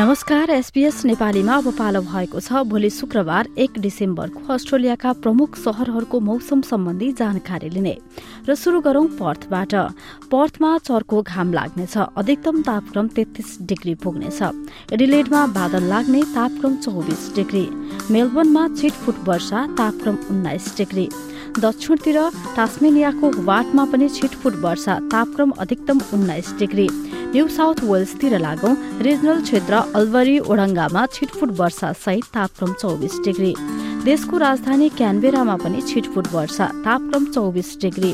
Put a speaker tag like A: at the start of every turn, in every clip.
A: नमस्कार एसपीएस नेपालीमा अब पालो भएको छ। भोलि शुक्रबार एक डिसेम्बरको अस्ट्रेलियाका प्रमुख शहरहरूको मौसम सम्बन्धी जानकारी लिने। र शुरू गरौं पर्थबाट। पर्थमा चर्को घाम लाग्नेछ। अधिकतम तापक्रम तेत्तीस डिग्री पुग्नेछ। एडिलेडमा बादल लाग्ने तापक्रम चौबिस डिग्री। मेलबर्नमा छिटफुट वर्षा तापक्रम उन्नाइस डिग्री। दक्षिणतिर टास्मेनियाको वाटमा पनि छिटफुट वर्षा तापक्रम अधिकतम उन्नाइस डिग्री। न्यू साउथ वेल्सतिर लागौं रिजनल क्षेत्र अल्बरी ओडङ्गामा छिटफुट वर्षा सहित तापक्रम चौबिस डिग्री। देशको राजधानी क्यानबेरामा पनि छिटफुट वर्षा तापक्रम चौबिस डिग्री।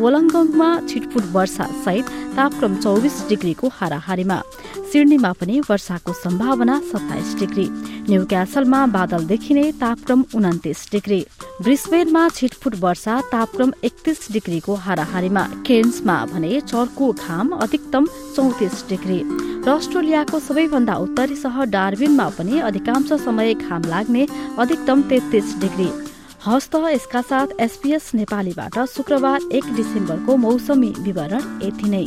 A: वलङ्गङमा छिटफुट वर्षा सहित तापक्रम चौबिस डिग्रीको हाराहारीमा। सिडनीमा पनि वर्षाको सम्भावना सत्ताइस डिग्री। न्यू क्यासलमा बादल देखिने तापक्रम उन्तिस डिग्री। ब्रिस्बेनमा छिटफुट वर्षा तापक्रम एकतिस डिग्रीको हाराहारीमा। केन्समा भने चर्को घाम अधिकतम चौतिस डिग्री। र अस्ट्रेलियाको सबैभन्दा उत्तरी सहर डार्बिनमा पनि अधिकांश समय घाम लाग्ने अधिकतम तेत्तिस डिग्री। हस्त यसका साथ एसपीएस नेपालीबाट शुक्रबार एक डिसेम्बरको मौसमी विवरण यति नै।